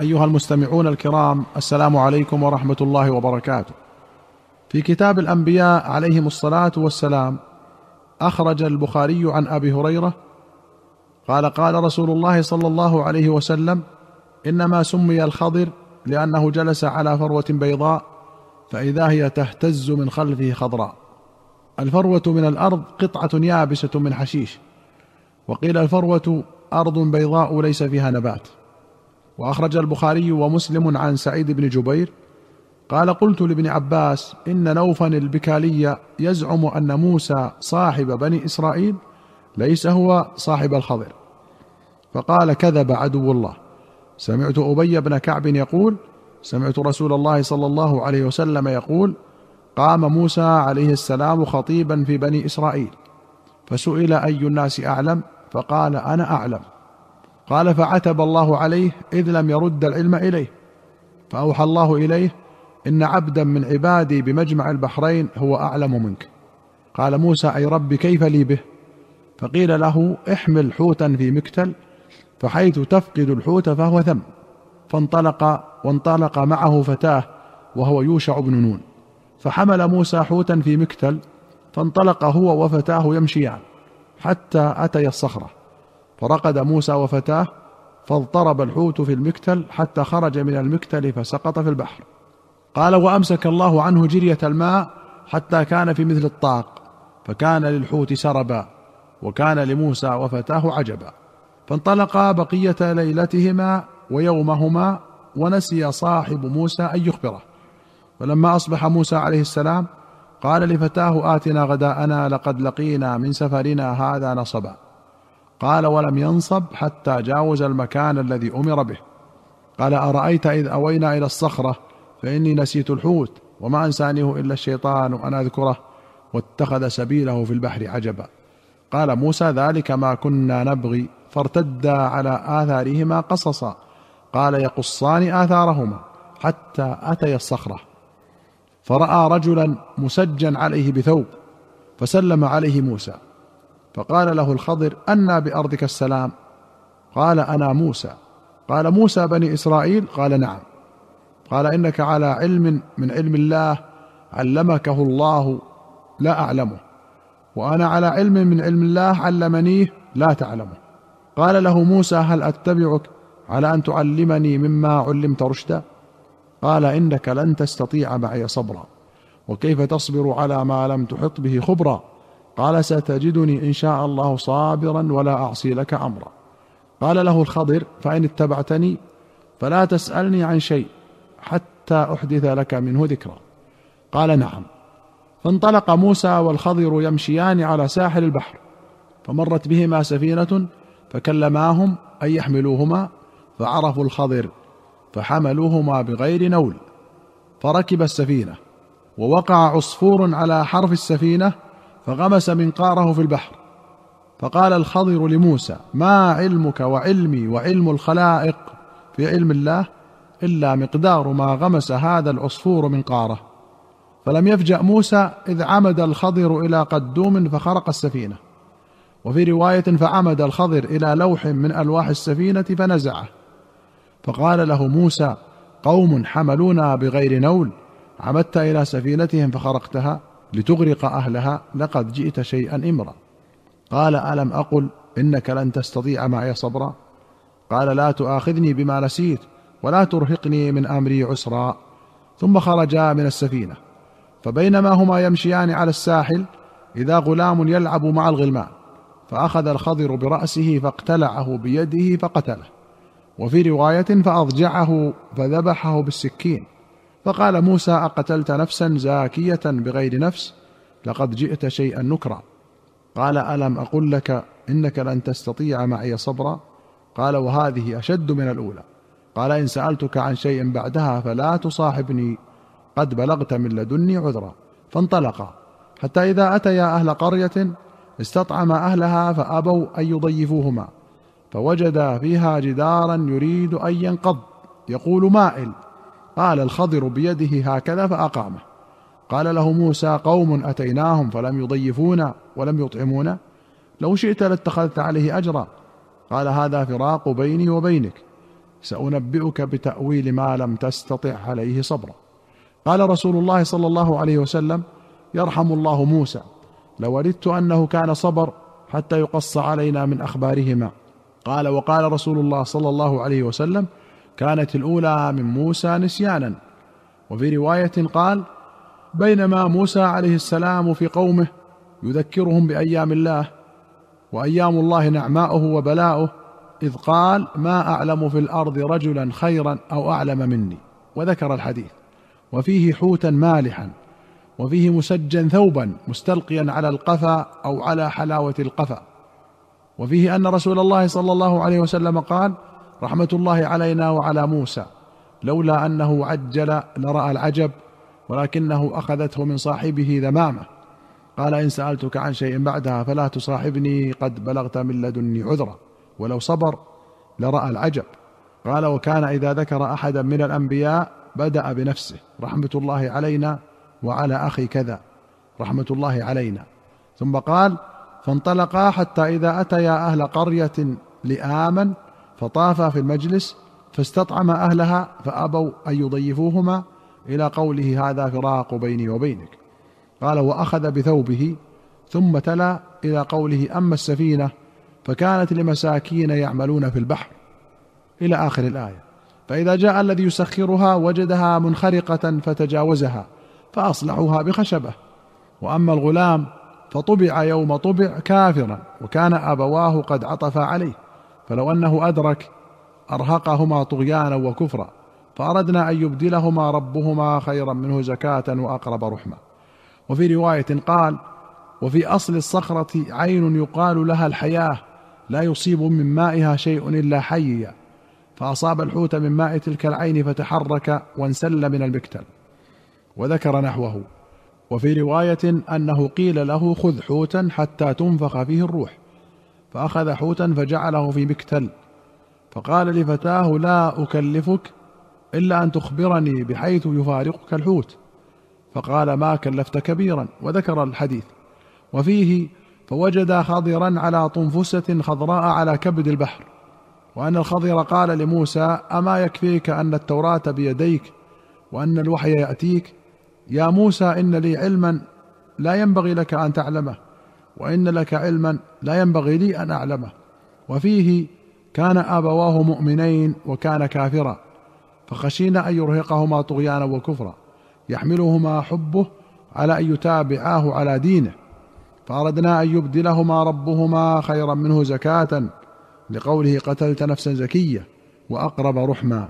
أيها المستمعون الكرام السلام عليكم ورحمة الله وبركاته. في كتاب الأنبياء عليهم الصلاة والسلام أخرج البخاري عن أبي هريرة قال قال رسول الله صلى الله عليه وسلم إنما سمي الخضر لأنه جلس على فروة بيضاء فإذا هي تهتز من خلفه خضراء. الفروة من الأرض قطعة يابسة من حشيش وقيل الفروة أرض بيضاء ليس فيها نبات. وأخرج البخاري ومسلم عن سعيد بن جبير قال قلت لابن عباس إن نوفا البكالي يزعم أن موسى صاحب بني إسرائيل ليس هو صاحب الخضر. فقال كذب عدو الله. سمعت أبي بن كعب يقول سمعت رسول الله صلى الله عليه وسلم يقول قام موسى عليه السلام خطيبا في بني إسرائيل. فسئل أي الناس أعلم؟ فقال أنا أعلم. قال فعتب الله عليه إذ لم يرد العلم إليه. فأوحى الله إليه إن عبدا من عبادي بمجمع البحرين هو أعلم منك. قال موسى أي رب كيف لي به؟ فقيل له احمل حوتا في مكتل فحيث تفقد الحوت فهو ثم. فانطلق وانطلق معه فتاة وهو يوشع بن نون. فحمل موسى حوتا في مكتل فانطلق هو وفتاه يمشيان حتى اتيا الصخرة. فرقد موسى وفتاه فاضطرب الحوت في المكتل حتى خرج من المكتل فسقط في البحر. قال وأمسك الله عنه جرية الماء حتى كان في مثل الطاق فكان للحوت سربا وكان لموسى وفتاه عجبا. فانطلقا بقية ليلتهما ويومهما ونسي صاحب موسى أن يخبره. فلما أصبح موسى عليه السلام قال لفتاه آتنا غداءنا لقد لقينا من سفرنا هذا نصبا. قال ولم ينصب حتى جاوز المكان الذي أمر به. قال أرأيت إذ أوينا إلى الصخرة فإني نسيت الحوت وما أنسانيه إلا الشيطان أن أذكره واتخذ سبيله في البحر عجبا. قال موسى ذلك ما كنا نبغي فارتدا على آثارهما قصصا. قال يقصان آثارهما حتى أتيا الصخرة. فرأى رجلا مسجا عليه بثوب فسلم عليه موسى. فقال له الخضر أنى بأرضك السلام. قال أنا موسى. قال موسى بني إسرائيل؟ قال نعم. قال إنك على علم من علم الله علمكه الله لا أعلمه. وأنا على علم من علم الله علمنيه لا تعلمه. قال له موسى هل أتبعك على أن تعلمني مما علمت رشدا؟ قال إنك لن تستطيع معي صبرا. وكيف تصبر على ما لم تحط به خبرا؟ قال ستجدني إن شاء الله صابرا ولا أعصي لك امرا. قال له الخضر فإن اتبعتني فلا تسألني عن شيء حتى أحدث لك منه ذكرا قال نعم. فانطلق موسى والخضر يمشيان على ساحل البحر فمرت بهما سفينة فكلماهم أن يحملوهما فعرفوا الخضر فحملوهما بغير نول فركب السفينة ووقع عصفور على حرف السفينة فغمس منقاره في البحر. فقال الخضر لموسى ما علمك وعلمي وعلم الخلائق؟ في علم الله إلا مقدار ما غمس هذا العصفور منقاره. فلم يفجأ موسى إذ عمد الخضر إلى قدوم فخرق السفينة. وفي رواية فعمد الخضر إلى لوح من ألواح السفينة فنزعه. فقال له موسى قوم حملونا بغير نول عمدت إلى سفينتهم فخرقتها. لتغرق أهلها لقد جئت شيئا إمرا. قال ألم أقل إنك لن تستطيع معي صبرا؟ قال لا تؤاخذني بما نسيت ولا ترهقني من أمري عسرا. ثم خرجا من السفينة. فبينما هما يمشيان على الساحل إذا غلام يلعب مع الغلمان فأخذ الخضر برأسه فاقتلعه بيده فقتله. وفي رواية فأضجعه فذبحه بالسكين. فقال موسى أقتلت نفسا زاكية بغير نفس؟ لقد جئت شيئا نكرا. قال ألم أقل لك إنك لن تستطيع معي صبرا؟ قال وهذه أشد من الأولى. قال إن سألتك عن شيء بعدها فلا تصاحبني. قد بلغت من لدني عذرا. فانطلقا. حتى إذا أتيا أهل قرية استطعما أهلها فأبوا أن يضيفوهما فوجدا فيها جدارا يريد أن ينقض. يقول مائل. قال الخضر بيده هكذا فأقامه. قال له موسى قوم أتيناهم فلم يضيفونا ولم يطعمونا؟ لو شئت لاتخذت عليه أجرا. قال هذا فراق بيني وبينك. سأنبئك بتأويل ما لم تستطع عليه صبرا. قال رسول الله صلى الله عليه وسلم يرحم الله موسى. لوددت أنه كان صبر حتى يقص علينا من أخبارهما. قال وقال رسول الله صلى الله عليه وسلم كانت الأولى من موسى نسيانا. وفي رواية قال بينما موسى عليه السلام في قومه يذكرهم بأيام الله وأيام الله نعماؤه وبلاؤه إذ قال ما أعلم في الأرض رجلا خيرا أو أعلم مني. وذكر الحديث وفيه حوتا مالحا وفيه مسجا ثوبا مستلقيا على القفا أو على حلاوة القفا. وفيه أن رسول الله صلى الله عليه وسلم قال رحمة الله علينا وعلى موسى. لولا أنه عجل لرأى العجب ولكنه أخذته من صاحبه ذمامة. قال إن سألتك عن شيء بعدها فلا تصاحبني قد بلغت من لدني عذرا ولو صبر لرأى العجب. قال وكان إذا ذكر أحدا من الأنبياء بدأ بنفسه. رحمة الله علينا وعلى أخي كذا. رحمة الله علينا. ثم قال فانطلقا حتى إذا أتيا أهل قرية لاما فطافا في المجلس فاستطعم أهلها فأبوا أن يضيفوهما إلى قوله هذا فراق بيني وبينك. قال وأخذ بثوبه ثم تلا إلى قوله أما السفينة فكانت لمساكين يعملون في البحر. إلى آخر الآية فإذا جاء الذي يسخرها وجدها منخرقة فتجاوزها فأصلحوها بخشبة. وأما الغلام فطبع يوم طبع كافرا وكان أبواه قد عطفا عليه. فلو أنه أدرك أرهقهما طغيانا وكفرا فأردنا أن يبدلهما ربهما خيرا منه زكاة وأقرب رحمة. وفي رواية قال وفي أصل الصخرة عين يقال لها الحياة لا يصيب من مائها شيء إلا حيا. فأصاب الحوت من ماء تلك العين فتحرك وانسل من المكتل. وذكر نحوه. وفي رواية أنه قيل له خذ حوتا حتى تنفخ فيه الروح. فأخذ حوتا فجعله في مكتل. فقال لفتاه لا أكلفك إلا أن تخبرني بحيث يفارقك الحوت. فقال ما كلفت كبيرا؟ وذكر الحديث. وفيه فوجد خضرا على طنفسة خضراء على كبد البحر. وأن الخضر قال لموسى أما يكفيك أن التوراة بيديك وأن الوحي يأتيك؟ يا موسى إن لي علما لا ينبغي لك أن تعلمه. وإن لك علما لا ينبغي لي أن أعلمه. وفيه كان أبواه مؤمنين وكان كافرا فخشينا أن يرهقهما طغيانا وكفرا يحملهما حبه على أن يتابعاه على دينه فأردنا أن يبدلهما ربهما خيرا منه زكاة لقوله قتلت نفسا زكية وأقرب رحما.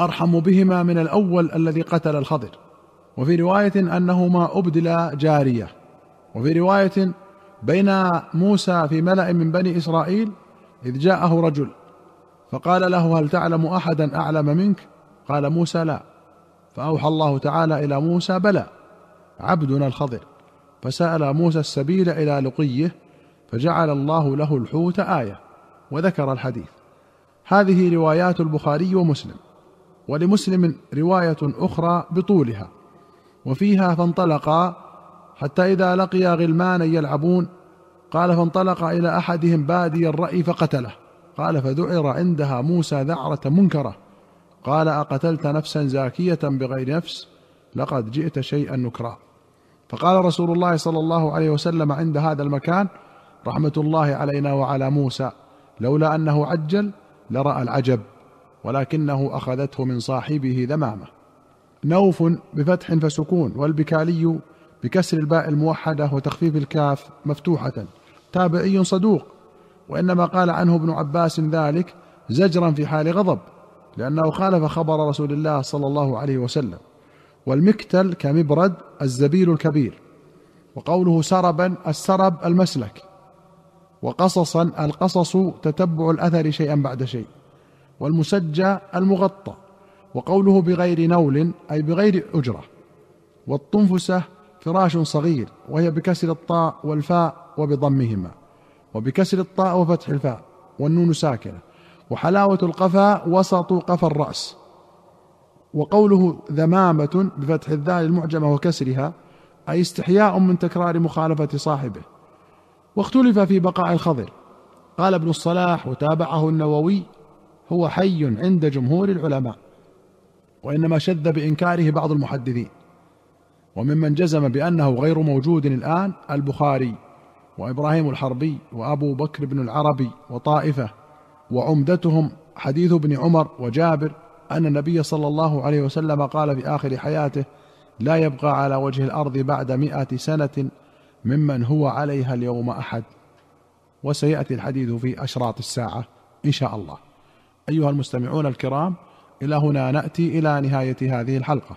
أرحم بهما من الأول الذي قتل الخضر. وفي رواية أنهما أبدلا جارية. وفي رواية بين موسى في ملأ من بني إسرائيل إذ جاءه رجل فقال له هل تعلم احدا أعلم منك؟ قال موسى لا. فأوحى الله تعالى إلى موسى بلى عبدنا الخضر. فسأل موسى السبيل إلى لقيه فجعل الله له الحوت آية وذكر الحديث. هذه روايات البخاري ومسلم ولمسلم رواية أخرى بطولها وفيها فانطلقا حتى إذا لقيا غلمانا يلعبون قال فانطلق إلى أحدهم بادي الرأي فقتله. قال فذعر عندها موسى ذعرة منكرة. قال أقتلت نفسا زاكية بغير نفس؟ لقد جئت شيئا نكرا. فقال رسول الله صلى الله عليه وسلم عند هذا المكان رحمة الله علينا وعلى موسى لولا أنه عجل لرأى العجب ولكنه أخذته من صاحبه ذمامة. نوف بفتح فسكون والبكالي بكسر الباء الموحدة وتخفيف الكاف مفتوحة. تابعي صدوق وإنما قال عنه ابن عباس ذلك زجرا في حال غضب لأنه خالف خبر رسول الله صلى الله عليه وسلم. والمكتل كمبرد الزبيل الكبير وقوله سربا السرب المسلك وقصصا القصص تتبع الأثر شيئا بعد شيء. والمسجى المغطى وقوله بغير نول أي بغير أجرة. والطنفسة فراش صغير وهي بكسر الطاء والفاء وبضمهما. وبكسر الطاء وفتح الفاء والنون ساكنة. وحلاوة القفا وسط قفا الرأس. وقوله ذمامة بفتح الذال المعجمة وكسرها أي استحياء من تكرار مخالفة صاحبه. واختلف في بقاء الخضر. قال ابن الصلاح وتابعه النووي هو حي عند جمهور العلماء. وإنما شذ بإنكاره بعض المحدثين. وممن جزم بأنه غير موجود الآن البخاري وإبراهيم الحربي وأبو بكر بن العربي وطائفة وعمدتهم حديث ابن عمر وجابر أن النبي صلى الله عليه وسلم قال في آخر حياته لا يبقى على وجه الأرض بعد مائه سنة ممن هو عليها اليوم أحد وسيأتي الحديث في أشراط الساعة إن شاء الله. أيها المستمعون الكرام إلى هنا نأتي إلى نهاية هذه الحلقة.